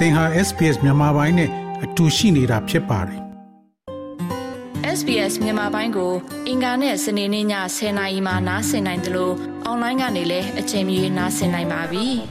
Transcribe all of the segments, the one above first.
သင်ဟာ SPS မြန်မာပိုင်းနဲ့အတူရှိနေတာဖြစ်ပါတယ် SBS မြန်မာပိုင်းကို အင်ကာနဲ့စနေနေ့ည10:00နာရီမှနားဆင်နိုင်တယ်လို့အွန်လိုင်းကနေလည်းအချိန်မီနားဆင်နိုင်ပါပြီ။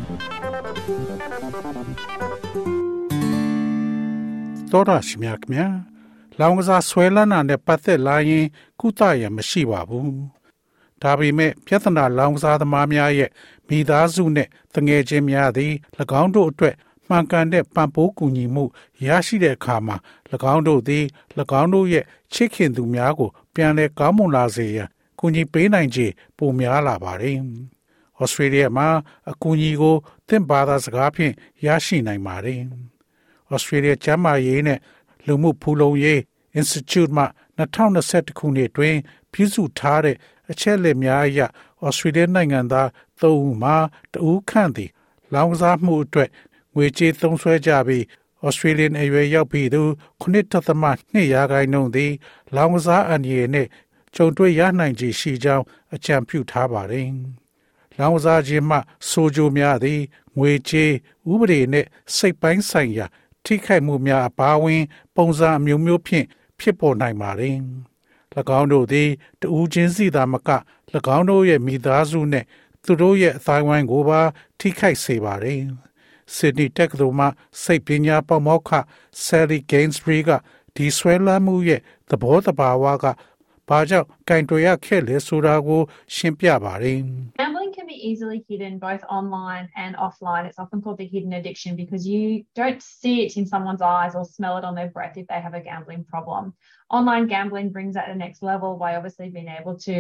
တော်ရရှိမြခင်ဗျာ။လောင်ကစားဆွဲလန်းတာနဲ့ပတ်သက်လာရင် ကုသရမရှိပါဘူး။ဒါပေမဲ့ပြဿနာလောင်ကစားသမားများရဲ့မိသားစုနဲ့တငယ်ချင်းများသည်၎င်းတို့အတွက် မှန်ကန်တဲ့ပံ့ပိုးကူညီမှုရရှိတဲ့အခါမှာ၎င်းတို့သည်၎င်းတို့ရဲ့ချစ်ခင်သူများကို ပြန်လည်ကောင်းမွန်လာစေရန်ကူညီပေးနိုင်ခြေပိုများလာပါတယ်။ဩစတြေးလျမှာအကူအညီကိုသင်ဘာသာစကားဖြင့်ရရှိနိုင်ပါတယ်။ဩစတြေးလျကျန်းမာရေးနဲ့လူမှုဖူလုံရေး Institute မှ2021ခုနှစ်တွင်ပြုစုထားတဲ့အချက်အလက်များအရဩစတြေးလျနိုင်ငံသား၃ဦးမှာတဦးခန့်သည်လောင်ကစားမှုအတွက် ငွေကြေးသုံးစွဲကြပြီးဩစတြေးလျအရွယ်ရောက်ပြီးသူ9.2ရာခိုင်နှုန်းသည် လောင်ကစားအန္တရာယ်နှင့်ကြုံတွေ့ရနိုင်ခြေရှိကြောင်းအကြံပြုထားပါတယ်။လောင်ကစားခြင်းမှဆိုကြိုများသည်ငွေကြေးဥပဒေနှင့်စိတ်ပိုင်းဆိုင်ရာ ထိခိုက်မှုများအပါအဝင် ပုံစံအမျိုးမျိုးဖြင့်ဖြစ်ပေါ်နိုင်ပါတယ်။၎င်းတို့သည်တဦးချင်းစီသာမက၎င်းတို့ရဲ့မိသားစုနှင့်သူတို့ရဲ့အတိုင်းဝိုင်းကိုပါ ထိခိုက်စေပါတယ်။ Sydney တက္ကသိုလ်မှစိတ်ပညာပေါမောက္ခ Sally Gainsbury ကဒီဆွဲလန်းမှုရဲ့သဘောတဘာဝကဘာကြောင့်ကင်တွယ်ရခဲ့လဲဆိုတာကိုရှင်းပြပါတယ် Gambling can be easily hidden both online and offline. It's often called the hidden addiction because you don't see it in someone's eyes or smell it on their breath if they have a gambling problem. Online gambling brings that to the next level by obviously being able to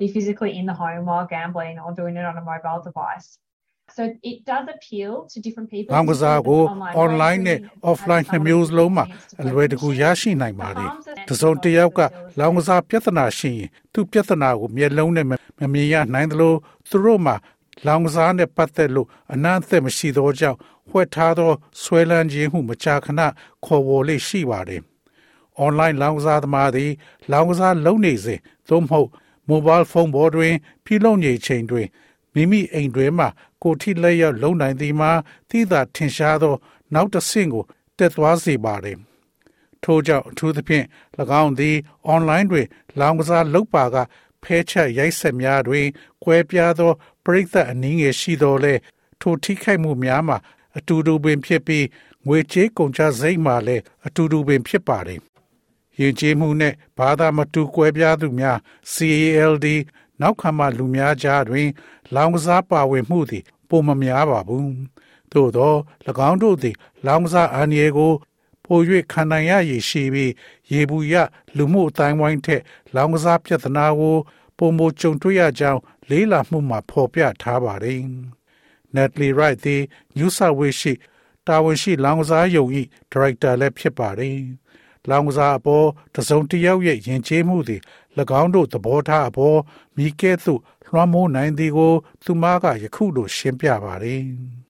be physically in the home while gambling or doing it on a mobile device. So it does appeal to different people. လောင်ကစားကို online နဲ့ offline နှစ်မျိုးစလုံးမှာအလွယ်တကူရရှိနိုင်ပါတယ်။တစုံတစ်ယောက်ကလောင်ကစားပြဿနာရှိရင်သူပြဿနာကိုမျက်လုံးနဲ့မမြင်ရနိုင်သလိုသူတို့မှာလောင်ကစားနဲ့ပတ်သက်လို့အနံ့အသက်မရှိသောကြောင့်ဝှက်ထားသောဆွဲလန်းခြင်းမှုမကြာခဏခေါ်ဝေါ်လေးရှိပါတယ်။ online လောင်ကစားသမားသည်လောင်ကစားလုပ်နေစဉ်သို့မဟုတ် mobile phone ပေါ်တွင် ပြုလုပ်နေချိန်တွင် မိမိအိမ်တွင်မှကိုထိလက်ရောက်လုံနိုင်သည်မှာသိသာထင်ရှားသော နောက်တစ်ဆင့်ကိုတက်သွားစေပါတယ်။ထို့ကြောင့်အထူးသဖြင့်၎င်းသည် online တွင် လောင်ကစားလုပ်ပါကဖဲချက်ရိုက်ဆက်များတွင်ကွဲပြားသောပရိသတ်အနည်းငယ်ရှိသောလဲထိုထိခိုက်မှုများမှာအတူတူပင်ဖြစ်ပြီးငွေကြေးကုန်ကျစရိတ်မှာလည်းအတူတူပင်ဖြစ်ပါတယ်။ယဉ်ကျေးမှုနဲ့ဘာသာမတူကွဲပြားသူများ CALD နောက်ခံမှလူများကြားတွင် လောင်ကစားပါဝင်မှုသည်ပုံမများပါဘူး။သို့သော၎င်းတို့သည် လောင်ကစားအန္တရာယ်ကိုပို၍ခံနိုင်ရရရှိပြီးရေဘူးရလူမှုအတိုင်းဝိုင်းထက် လောင်ကစားပြဿနာကိုပုံမကြုံတွေ့ရကြောင်းလေးလာမှုမှာဖော်ပြထားပါတယ်။ Natalie Wright သည် New South Wales ရှိတာဝန်ရှိလောင်ကစားယုံ၏ဒါရိုက်တာလည်းဖြစ်ပါတယ်။ လောင်ကစားအပေါ်တစုံတစ်ယောက်ရဲ့ယဉ်ကျေးမှုသည်၎င်းတို့သဘောထားအပေါ်မိကဲ့သို့လွှမ်းမိုးနိုင်သည်ကို သူမကယခုလိုရှင်းပြပါတယ်။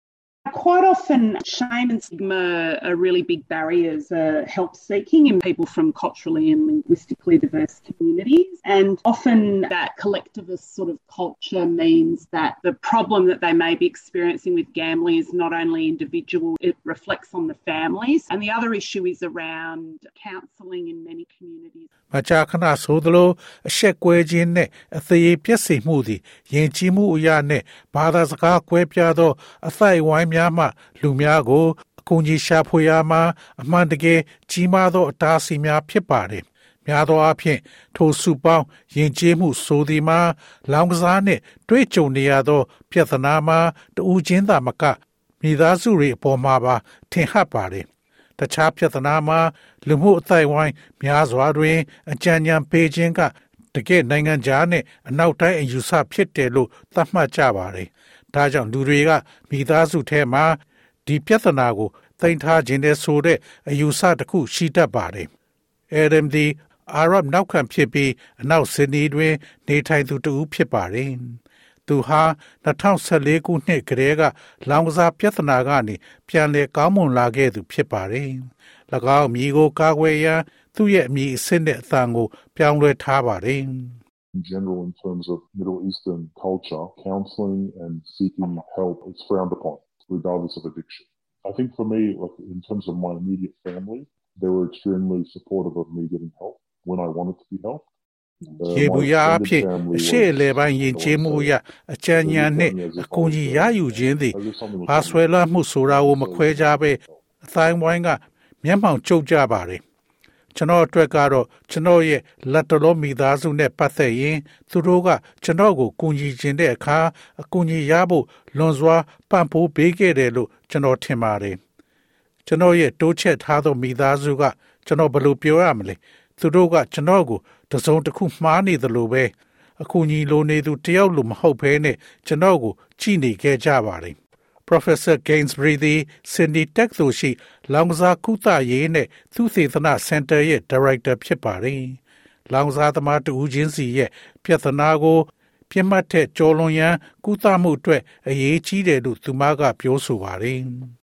Quite often, shame and stigma are really big barriers uh, help seeking in people from culturally and linguistically diverse communities. And often, that collectivist sort of culture means that the problem that they may be experiencing with gambling is not only individual, it reflects on the families. And the other issue is around counselling in many communities. မကြာခဏဆိုသလိုအဆက်ကွဲခြင်းနဲ့အသေးပြည့်စုံမှုသည်ယဉ်ကျေးမှုအရာနှင့်ဘာသာစကားကွဲပြားသောအသိုက်ဝိုင်း များမှ လူများကိုအကူအညီရှာဖွေရမှာအမှန်တကယ်ကြီးမားသောအတားအဆီးများဖြစ်ပါတယ်။များသောအားဖြင့်ထိုစုပေါင်းယဉ်ကျေးမှုဆိုသည်မှာလောင်ကစားနှင့်တွေ့ကြုံနေရသော ပြဿနာမှာတူးချင်းသာမကမိသားစုတွေအပေါ်မှာပါထင်ဟပ်ပါတယ်။တခြားပြဿနာမှာလူမှုအသိုက်ဝိုင်းများစွာတွင် အကြံဉာဏ်ပေးခြင်းကတကယ့်နိုင်ငံခြားနဲ့အနောက်တိုင်းအယူဆဖြစ်တယ်လို့သတ်မှတ်ကြပါတယ်။ ဒါကြောင့်လူတွေကမိသားစုထဲမှာဒီပြဿနာကိုသိမ်းထားခြင်းတဲ့ဆိုတဲ့အယူဆတစ်ခုရှိတတ်ပါတယ်။ Adam ဒီအာရဗ်နောက်ခံဖြစ်ပြီးအနောက်ဆင်နီတွင်နေထိုင်သူတဦးဖြစ်ပါတယ်။သူဟာ2014ခုနှစ်ကတည်းကလောင်ကစားပြဿနာကနေပြန်လည်ကောင်းမွန်လာခဲ့သူဖြစ်ပါတယ်။၎င်းမိကိုကာကွယ်ရန်သူ့ရဲ့အမည်အစစ်နဲ့အသံကိုပြောင်းလဲထားပါတယ်။ in general, in terms of Middle Eastern culture, counseling and seeking help is frowned upon, regardless of addiction. I think for me, like in terms of my immediate family, they were extremely supportive of me getting help when I wanted to be helped. Uh, ရေဘူးရ my အ extended ဖြစ် family အရှိ was- အလဲပိုင်းယဉ်ကျေးမှုအရအကြံဉာဏ်နဲ့အကူအညီရယူခြင်းသည် As if something was ဘာဆွဲလမ်းမှုဆိုတာကိုမခွဲခြားပဲအတိုင်းဝိုင်းကမျက်မှောင်ကျုပ်ကြပါတယ် ကျွန်တော်အတွက်ကတော့ကျွန်တော်ရဲ့လက်တလုံးမိသားစုနဲ့ပတ်သက်ရင် သူတို့ကကျွန်တော်ကိုကူညီခြင်းတဲ့အခါအကူအညီရဖို့လွန်စွာပံ့ပိုးပေးခဲ့တယ်လို့ကျွန်တော်ထင်ပါတယ်ကျွန်တော်ရဲ့တိုးချက်ထားသောမိသားစုက ကျွန်တော်ဘယ်လိုပြောရမလဲသူတို့ကကျွန်တော်ကိုတစ်စုံတစ်ခုမှားနေသလိုပဲအခုညီလိုနေသူတယောက်လိုမဟုတ်ဘဲနဲ့ကျွန်တော်ကိုကြည်နေခဲ့ကြပါတယ် Professor Gainsbury သည် Sydney Tech သို့ရှိလောင်ကစားကုသရေးနဲ့သုတေသနစင်တာရဲ့ Director ဖြစ်ပါတယ်။လောင်ကစားသမားတဦးချင်းစီရဲ့ပြဿနာကိုပြစ်မှတ်ထက်ကျော်လွန်ရန်ကုသမှုအတွက်အရေးကြီးတယ်လို့သူမကပြောဆိုပါတယ်။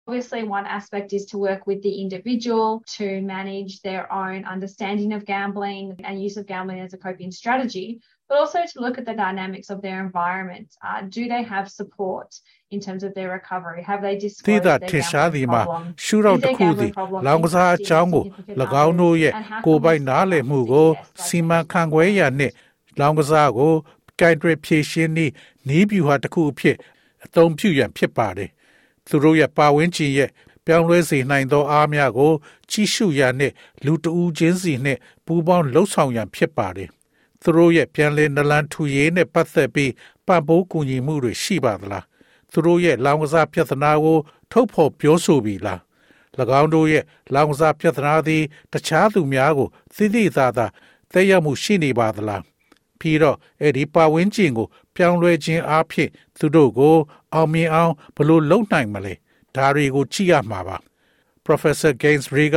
Obviously, one aspect is to work with the individual to manage their own understanding of gambling and use of gambling as a coping strategy, But also to look at the dynamics of their environment. Uh, do they have support in terms of their recovery? Have they သိ disclosed တာ their ထင်ရှားသည် gambling မှာ problem? ရှုထောင့်တစ်ခုသည်လောင်ကစားအကြောင်းကို၎င်းတို့ရဲ့ကိုယ်ပိုင်နားလည်မှုကိုစီမံခန့်ခွဲရနှင့်လောင်ကစားကိုကင်တွယ်ဖြည့်ရှင်းနည်းနီးဗျူဟာတစ်ခုအဖြစ်အသုံးပြုရန်ဖြစ်ပါတယ်။သူတို့ရဲ့ပါဝင်ခြင်းရဲ့ပြောင်းလဲစေနိုင်သောအားများကို ကြီးစုရနှင့်လူတဦးချင်းစီနှင့်ပူးပေါင်းလှုပ်ဆောင်ရန်ဖြစ်ပါတယ်။ သူတို့ရဲ့ပြန်လည်နလန်ထူရေးနဲ့ပတ်သက်ပြီးပံ့ပိုးကူညီမှုတွေရှိပါသလား။သူတို့ရဲ့လောင်ကစားပြဿနာကို ထုတ်ဖော်ပြောဆိုပြီလား။၎င်းတို့ရဲ့လောင်ကစားပြဿနာသည် တခြားသူများကိုသိသိသာသာသက်ရောက်မှုရှိနေပါသလားပြီးတော့အဲ့ဒီပါဝင်ခြင်းကို ပြောင်းလဲခြင်းအဖြစ်သူတို့ကို အောင်မြင်အောင်ဘယ်လိုလုပ်နိုင်မလဲဒါတွေကိုကြည့်ရမှာပါ Professor Gainsbury က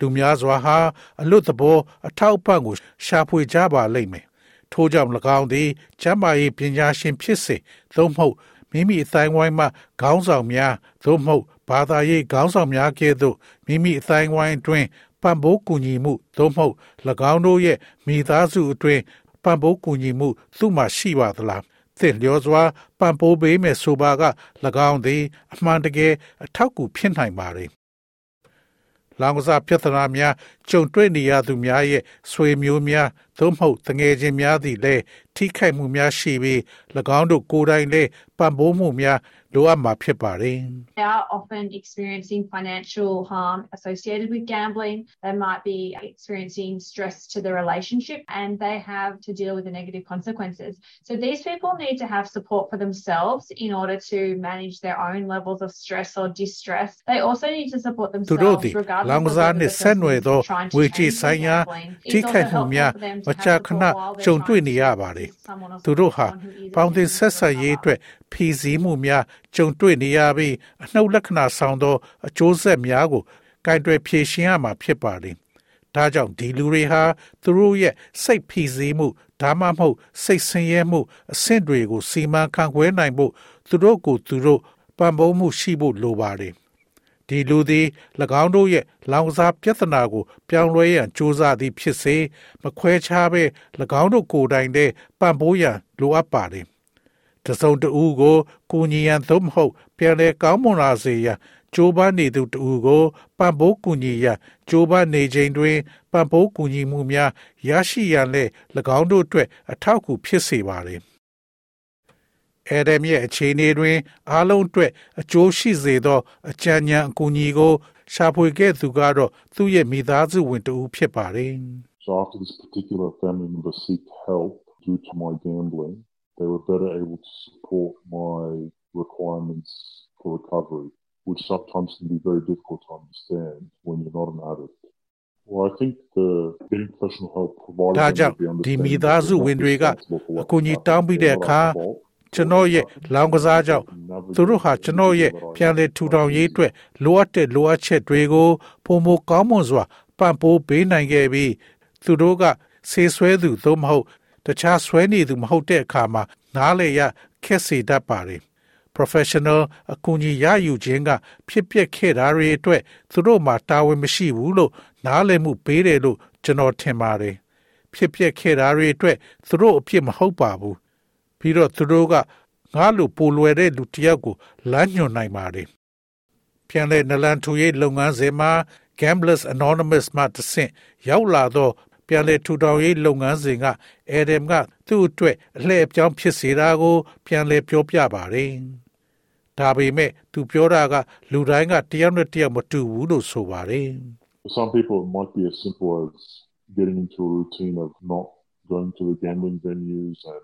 လူများစွာဟာအလွတ်သဘောအထောက်အပံ့ကိုရှာဖွေကြပါလိမ့်မယ်ထို့ကြောင့်၎င်းသည်ကျမ်းမာရေးပညာရှင်ဖြစ်စေသို့မဟုတ်မိမိအတိုင်းဝိုင်းမှခေါင်းဆောင်များသို့မဟုတ်ဘာသာရေးခေါင်းဆောင်များကဲ့သို့မိမိအတိုင်းဝိုင်းအတွင်းပံ့ပိုးကူညီမှုသို့မဟုတ်၎င်းတို့ရဲ့မိသားစုအတွင်းပံ့ပိုးကူညီမှုသူ့မှာရှိပါသလားသင်လျော်စွာပံ့ပိုးပေးမယ်ဆိုပါက၎င်းသည် အမှန်တကယ်အထောက်အကူဖြစ်နိုင်ပါ रे လောင်ကစားပြဿနာများကြုံတွေ့နေရသူများရဲ့ဆွေမျိုးများသို့မဟုတ်တငယ်ချင်းများသည်လည်းထိခိုက်မှုများရှိပြီး၎င်းတို့ကိုယ်တိုင်လည်းပံ့ပိုးမှုများ လိုအပ်မှာဖြစ်ပါတယ် They are often experiencing financial harm associated with gambling. They might be experiencing stress to the relationship and they have to deal with the negative consequences. So these people need to have support for themselves in order to manage their own levels of stress or distress. They also need to support သူတို့ themselves သည် regardless လောင် of ကစား whether နှင့် the ဆက် person နွယ် is သော trying to ဝေ change ချေ their ဆိုင်ရာ gambling. ထိ It's ခိုက် also မှုများ helpful for them မ to ကြာ have ခဏ support while ကြုံ they're တွေ့နေ trying ရ to ပါတယ် assist someone or သူတို့ဟာ someone who is ပေါင်းသင်းဆက်ဆက်ရေးအတွက် ဖြည့်ဆည်းမှုများကြုံတွေ့နေရပြီးအနှုတ်လက္ခဏာဆောင်သောအကျိုးဆက်များကိုကင်တွယ်ဖြည့်ရှင်းရမှာဖြစ်ပါတယ်။ဒါကြောင့်ဒီလူတွေဟာသူတို့ရဲ့စိတ်ဖိစီးမှုဒါမှမဟုတ်စိတ်ဆင်းရဲမှုအဆင့်တွေကိုစီမံခန့်ခွဲနိုင်ဖို့သူတို့ကိုသူတို့ပံ့ပိုးမှုရှိဖို့လိုပါတယ်။ဒီလူသည်၎င်းတို့ရဲ့လောင်ကစားပြဿနာကို ပြောင်းလဲရန်ကြိုးစားသည်ဖြစ်စေမခွဲခြားဘဲ၎င်းတို့ကိုယ်တိုင်တည်းပံ့ပိုးရန်လိုအပ်ပါတယ်။ တစုံတဦးကိုကိုညီရန်သို့မဟုတ်ပြန်လဲကောင်းမွန်လာစေရန်ကြိုးပမ်းနေသူတဦးကိုပံ့ပိုးကူညီရန်ကြိုးပမ်းနေခြင်းတွင်ပံ့ပိုးကူညီမှုများရရှိရန်လည်း၎င်းတို့အတွက်အထောက်အကူဖြစ်စေပါသည်။အဲ့ဒမ်ရဲ့အခြေအနေတွင် အားလုံးအတွက်အကျိုးရှိစေသော အကြံဉာဏ်အကူအညီကို ရှာဖွေခဲ့သူကတော့သူ့ရဲ့မိသားစုဝင်တဦးဖြစ်ပါတယ်။ So after this particular family member seeked help due to my gambling, they were better able to support my requirements for recovery, which sometimes can be very difficult to understand when you're not an addict. Well, I think the getting professional help provided ဒါ them ကြောင့် with the ဒီမိ understanding သား that စု they're ဝင် not တွေက responsible for what အကူအညီ happened, တောင်းပြီးတဲ့ they're အခါ not at fault. ကျွန်တော်ရဲ့လောင်ကစားကြောင့်သူတို့ဟာကျွန်တော်ရဲ့ပြန်လည်ထူထောင်ရေးအတွက်လိုအပ်တဲ့လိုအပ်ချက်တွေကိုပုံမကောင်းမွန်စွာပံ့ပိုးပေးနိုင်ခဲ့ပြီးသူတို့ကဆေးဆွဲသူသို့မဟုတ် တခြားဆွဲနေသူမဟုတ်တဲ့အခါမှာနားလေရခက်စေတတ်ပါတယ် professional အကူအညီရယူခြင်းက ဖြစ်ပျက်ခဲ့တာတွေအတွက်သူတို့မှာတာဝန်မရှိဘူးလို့နားလည်မှုပေးတယ်လို့ကျွန်တော်ထင်ပါတယ်ဖြစ်ပျက်ခဲ့တာတွေအတွက်သူတို့အဖြစ်မဟုတ်ပါဘူးပြီးတော့သူတို့ကငါလိုပိုလွယ်တဲ့လူတစ်ယောက်ကိုလမ်းညွှန်နိုင်ပါတယ်ပြန်လဲနလန်ထူရေးလုပ်ငန်းစဉ်မှာ Gamblers Anonymous မှတဆင့်ရောက်လာတော့ ပြန်လဲထူထောင်ရေးလုပ်ငန်းစဉ်က Adam ကသူ့အတွက်အလှည့်အပြောင်းဖြစ်စေတာကို ပြန်လဲပြောပြပါတယ်။ဒါပေမဲ့သူပြောတာကလူတိုင်းကတယောက်နဲ့တယောက်မတူဘူးလို့ဆိုပါတယ်။ Some people it might be as simple as getting into a routine of not going to the gambling venues and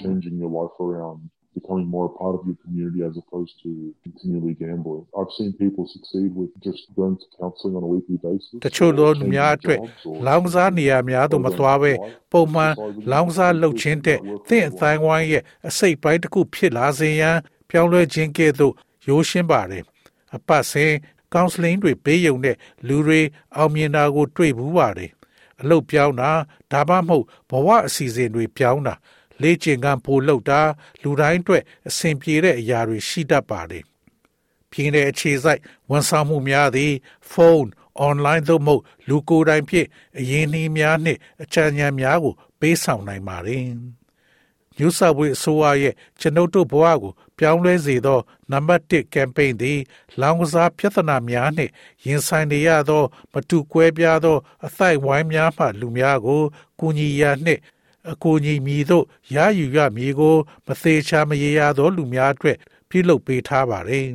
changing your life around becoming more a part of your community as opposed to continually gambling. I've seen people succeed with just going to counselling on a weekly basis. တချို့သောလူများအတွက်လောင်စားနေရာများသို့မသွားဘဲပုံမှန်လောင်စားလှုပ်ခြင်းတဲ့သင့်အတိုင်းဝိုင်းရဲ့အစိတ်ပိုင်းတစ်ခုဖြစ်လာစေရန်ပြောင်းလဲခြင်းကဲ့သို့ရိုးရှင်းပါတယ်။အပတ်စဉ်ကောင်စလင်းတွေပေးယုံတဲ့လူတွေအောင်မြင်တာကို တွေ့ဘူးပါတယ်။အလုပ်ပြောင်းတာဒါမှမဟုတ်ဘဝအစီအစဉ်တွေပြောင်းတာ လေ့ကျင့်ခန်းပို့လုပ်တာလူတိုင်းအတွက်အဆင်ပြေတဲ့အရာတွေရှိတတ်ပါတယ်။ပြည်내အခြေစိုက်ဝန်ဆောင်မှုများသည်ဖုန်း online သို့မဟုတ်လူကိုယ်တိုင်ဖြင့်အရင်းနှီးများနှင့်အချမ်းဉာဏ်များကို ပေးဆောင်နိုင်ပါတယ်။ New South Wales အစိုးရရဲ့ကျွန်ုပ်တို့ဘဝကို ပြောင်းလဲစေသောနံပါတ်1 campaign သည် လောင်ကစားပြဿနာများနှင့်ရင်ဆိုင်နေရသော မတူကွဲပြားသော အသိုက်ဝိုင်းများမှလူများကိုကူညီရာနှင့် အကူအညီမည်သို့ရယူရမည်ကို မသေးချာမရေရသောလူများအတွက်ပြုလုပ်ပေးထားပါတယ်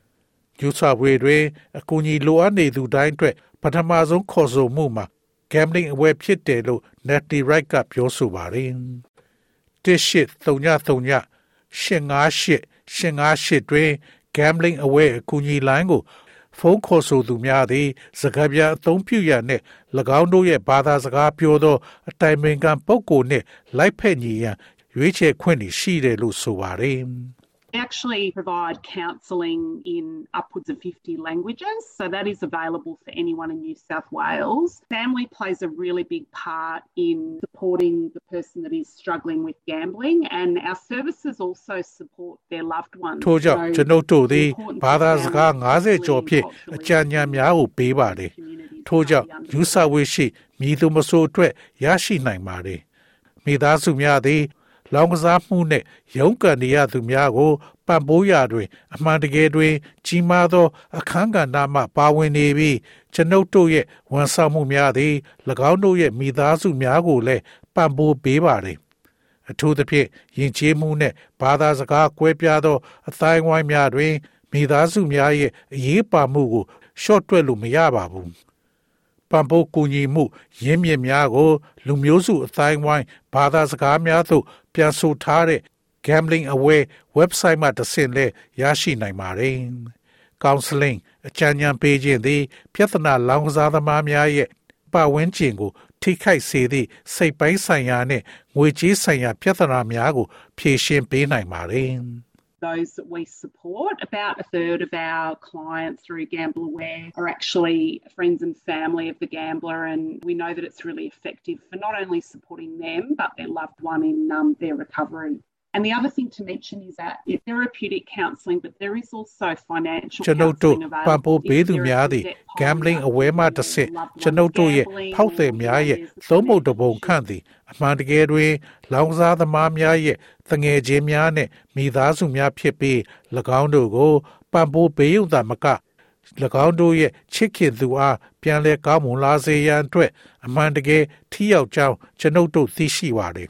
။ကျူစာဝေတွင်အကူအညီလိုအပ်နေသူတိုင်းအတွက်ပထမဆုံးခေါ်ဆိုမှုမှာ gambling အဝယ်ဖြစ်တယ်လို့ Natty Wright ကပြောဆိုပါတယ်။တစ်ရှစ်သုံညသုံညရှင်ငါရှစ်ရှင်ငါရှစ်တွင် gambling အဝယ်အကူအညီလိုင်းကို ဖုန်းခေါ်ဆိုသူများသည် စကားပြန်အသုံးပြုရနှင့်၎င်းတို့ရဲ့ဘာသာစကားပြောသော အတိုင်ပင်ခံပုဂ္ဂိုလ်နှင့်လိုက်ဖက်ညီရန်ရွေးချယ်ခွင့်ရှိတယ်လို့ဆိုပါတယ်။ actually provide counselling in upwards of 50 languages. So that is available for anyone in New South Wales. Family plays a really big part in supporting the person that is struggling with gambling, and our services also support their loved ones. ထို့ကြောင့်ကျွန်ုပ်တို့သည်ဘာသာစကား90ကျော်ဖြင့်အကြံဉာဏ်များကိုပေးပါတယ်။ထို့ကြောင့်ယူဆဝေရှိမိသူမဆိုအတွက်ရရှိနိုင်ပါတယ်။မိသားစုများသည် လောင်ကစားမှုနှင့်ရုန်းကန်နေရသူများကိုပံ့ပိုးရာတွင် အမှန်တကယ်တွင် ကြီးမားသော အခန်းကဏ္ဍမှပါဝင်နေပြီးကျွန်ုပ်တို့ရဲ့ဝန်ဆောင်မှုများသည်၎င်းတို့ရဲ့မိသားစုများကိုလည်းပံ့ပိုးပေးပါသည်အထူးသဖြင့်ယဉ်ကျေးမှုနှင့်ဘာသာစကားကွဲပြားသော အတိုင်းဝိုင်းများတွင်မိသားစုများရဲ့အရေးပါမှုကိုရှော့တွက်လို့မရပါဘူးပံ့ပိုးကူညီမှုရင်းမြစ်များကို လူမျိုးစုအတိုင်းဝိုင်းဘာသာစကားများသို့ ပြန်ဆိုထားတဲ့ gambling aware website မှာတစ်ဆင့်လဲရရှိနိုင်ပါတယ်။ counseling အကြံဉာဏ်ပေးခြင်းသည်ပြဿနာလောင်ကစားသမားများရဲ့ပတ်ဝန်းကျင်ကို ထိခိုက်စေသည့်စိတ်ပိုင်းဆိုင်ရာနှင့်ငွေကြေးဆိုင်ရာ ပြဿနာများကို ဖြေရှင်းပေးနိုင်ပါတယ်။ those that we support. About a third of our clients through Gamble Aware are actually friends and family of the gambler, and we know that it's really effective for not only supporting them but their loved one in um, their recovery. And the other thing to mention is that it's therapeutic counselling, but there is also financial ကျွန်ုပ်တို့ပံ့ပိုးပေးသူများသည် gambling aware မှတစ်ဆင့်ကျွန်ုပ်တို့ရဲ့ဖောက်သည်များရဲ့သုံးဖို့တပုံခန့်သည်အမှန်တကယ်တွင် လောင်စားသမားများရဲ့တငယ်ချင်းများနှင့်မိသားစုများဖြစ်ပြီး၎င်းတို့ကိုပံ့ပိုးပေးရုံသာမက၎င်းတို့ရဲ့ချစ်ခင်သူအားပြန်လည်ကောင်းမွန်လာစေရန်အတွက်အမှန်တကယ်ထိရောက်ကြောင်းကျွန်ုပ်တို့သိရှိပါတယ်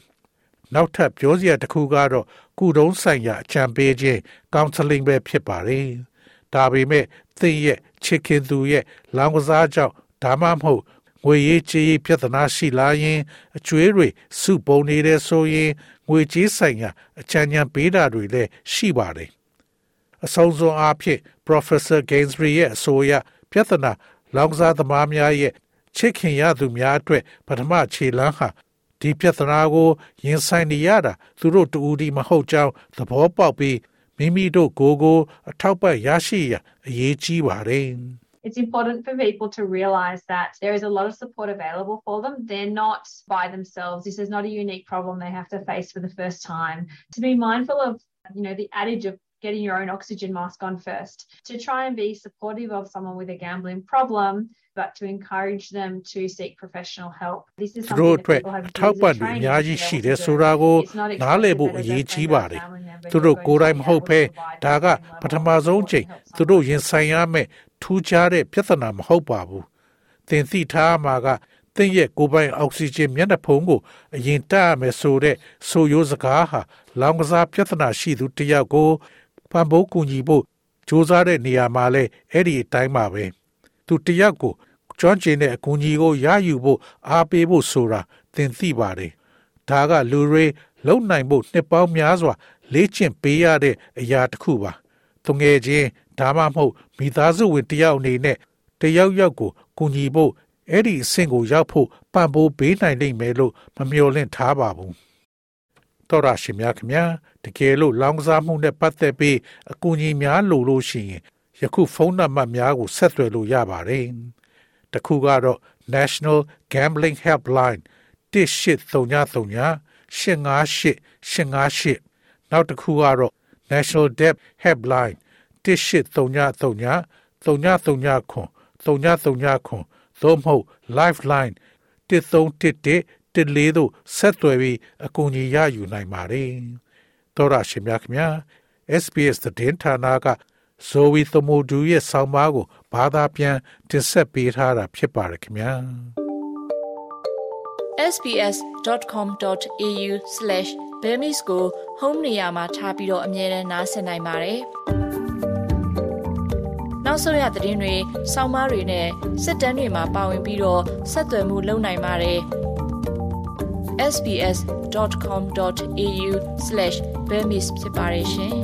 နောက်ထပ်ပြောစရာတစ်ခုကတော့ကုတုံးဆိုင်ရာအကြံပေးခြင်း counseling ပဲဖြစ်ပါတယ်။ဒါပေမဲ့သင်ရဲ့ချစ်ခင်သူရဲ့လောင်ကစားကြောင့်ဒါမှမဟုတ်ငွေရေးကြေးရေးပြဿနာရှိလာရင်အကျွေးတွေစုပုံနေတဲ့ဆိုရင်ငွေကြေးဆိုင်ရာအချမ်းချမ်းပေးတာတွေလည်းရှိပါတယ်။အဆုံးစွန်အားဖြင့် Professor Gainsbury ရဲ့အဆိုအရပြဿနာလောင်ကစားသမားများရဲ့ချစ်ခင်ရသူများအတွက်ပထမခြေလှမ်းဟာ ဒီပြဿနာကိုရင်ဆိုင်နေရတာသူတို့တူဒီမဟုတ်ကြောင်းသဘောပေါက်ပြီးမိမိတို့ကိုယ်ကိုအထောက်ပံ့ရရှိရအရေးကြီးပါတယ်။ it's important for people to realize that there is a lot of support available for them. They're not by themselves. This is not a unique problem they have to face for the first time. To be mindful of, you know, the adage of getting your own oxygen mask on first, to try and be supportive of someone with a gambling problem, but to encourage them to seek professional help. This is something that people have ထောက်ပံ့သူအများကြီးရှိတယ်ဆိုတာကိုနားလည်ဖို့အရေးကြီးပါတယ်။သူတို့ကိုယ်တိုင်မဟုတ်ဘဲဒါကပထမဆုံးချိန်သူတို့ရင်ဆိုင်ရမယ့်ထူးခြားတဲ့ပြဿနာမဟုတ်ပါဘူး။သင်သိထားမှာကသင်ရဲ့ကိုယ်ပိုင်အောက်ဆီဂျင်မျက်နှာဖုံးကိုအရင်တက်ရမယ်ဆိုတဲ့ဆိုရိုးစကားဟာလောင်ကစားပြဿနာရှိသူတယောက်ကိုပံ့ပိုးကူညီဖို့စူးစမ်းတဲ့နေရာမှာလဲအဲ့ဒီအတိုင်းပါပဲ သူတယောက်ကိုကျွမ်းကျင်တဲ့အကူအညီကိုရယူဖို့အားပေးဖို့ဆိုတာသင်သိပါတယ်ဒါကလူတွေလုံနိုင်ဖို့နှစ်ပေါင်းများစွာ လေ့ကျင့်ပေးရတဲ့အရာတစ်ခုပါသူငယ်ချင်းဒါမှမဟုတ်မိသားစုဝင်တယောက်အနေနဲ့တယောက်ယောက်ကိုကူညီဖို့အဲ့ဒီအဆင့်ကိုရောက်ဖို့ပံ့ပိုးပေးနိုင်လိမ့်မယ်လို့မမျှော်လင့်ထားပါဘူးတော်ရရှိမြခင်ဗျာတကယ်လို့လောင်းကစားမှုနဲ့ပတ်သက်ပြီးအကူအညီများလိုလို့ရှိရင် ယခုဖုန်းနံပါတ်များကိုဆက်သွယ်လို့ရပါတယ်တခုကတော့ National Gambling Helpline 1833 858 858နောက်တစ်ခုကတော့ National Debt Helpline 1833 339ခွန်339ခွန်သို့မဟုတ် Lifeline 1311တလေးတို့ဆက်သွယ်ပြီးအကူအညီရယူနိုင်ပါတယ်။သောရရှင်များခင်ဗျာ SBS သတင်းဌာနက ဇိုဝီသမုဒူရဲ့ဆောင်းပါးကိုဘာသာပြန်တင်ဆက်ပေးထားတာဖြစ်ပါတယ်ခင်ဗျာ sbs.com.au/bemis ကို home နေရာမှာထားပြီးတော့အမြဲတမ်းနှာစင်နိုင်ပါတယ်။နောက်ဆုံးရသတင်းတွေ၊ဆောင်းပါးတွေနဲ့စစ်တမ်းတွေမှာပါဝင်ပြီးတော့ဆက်သွယ်မှုလုပ်နိုင်ပါတယ်။ sbs.com.au/bemis ဖြစ်ပါတယ်ရှင်။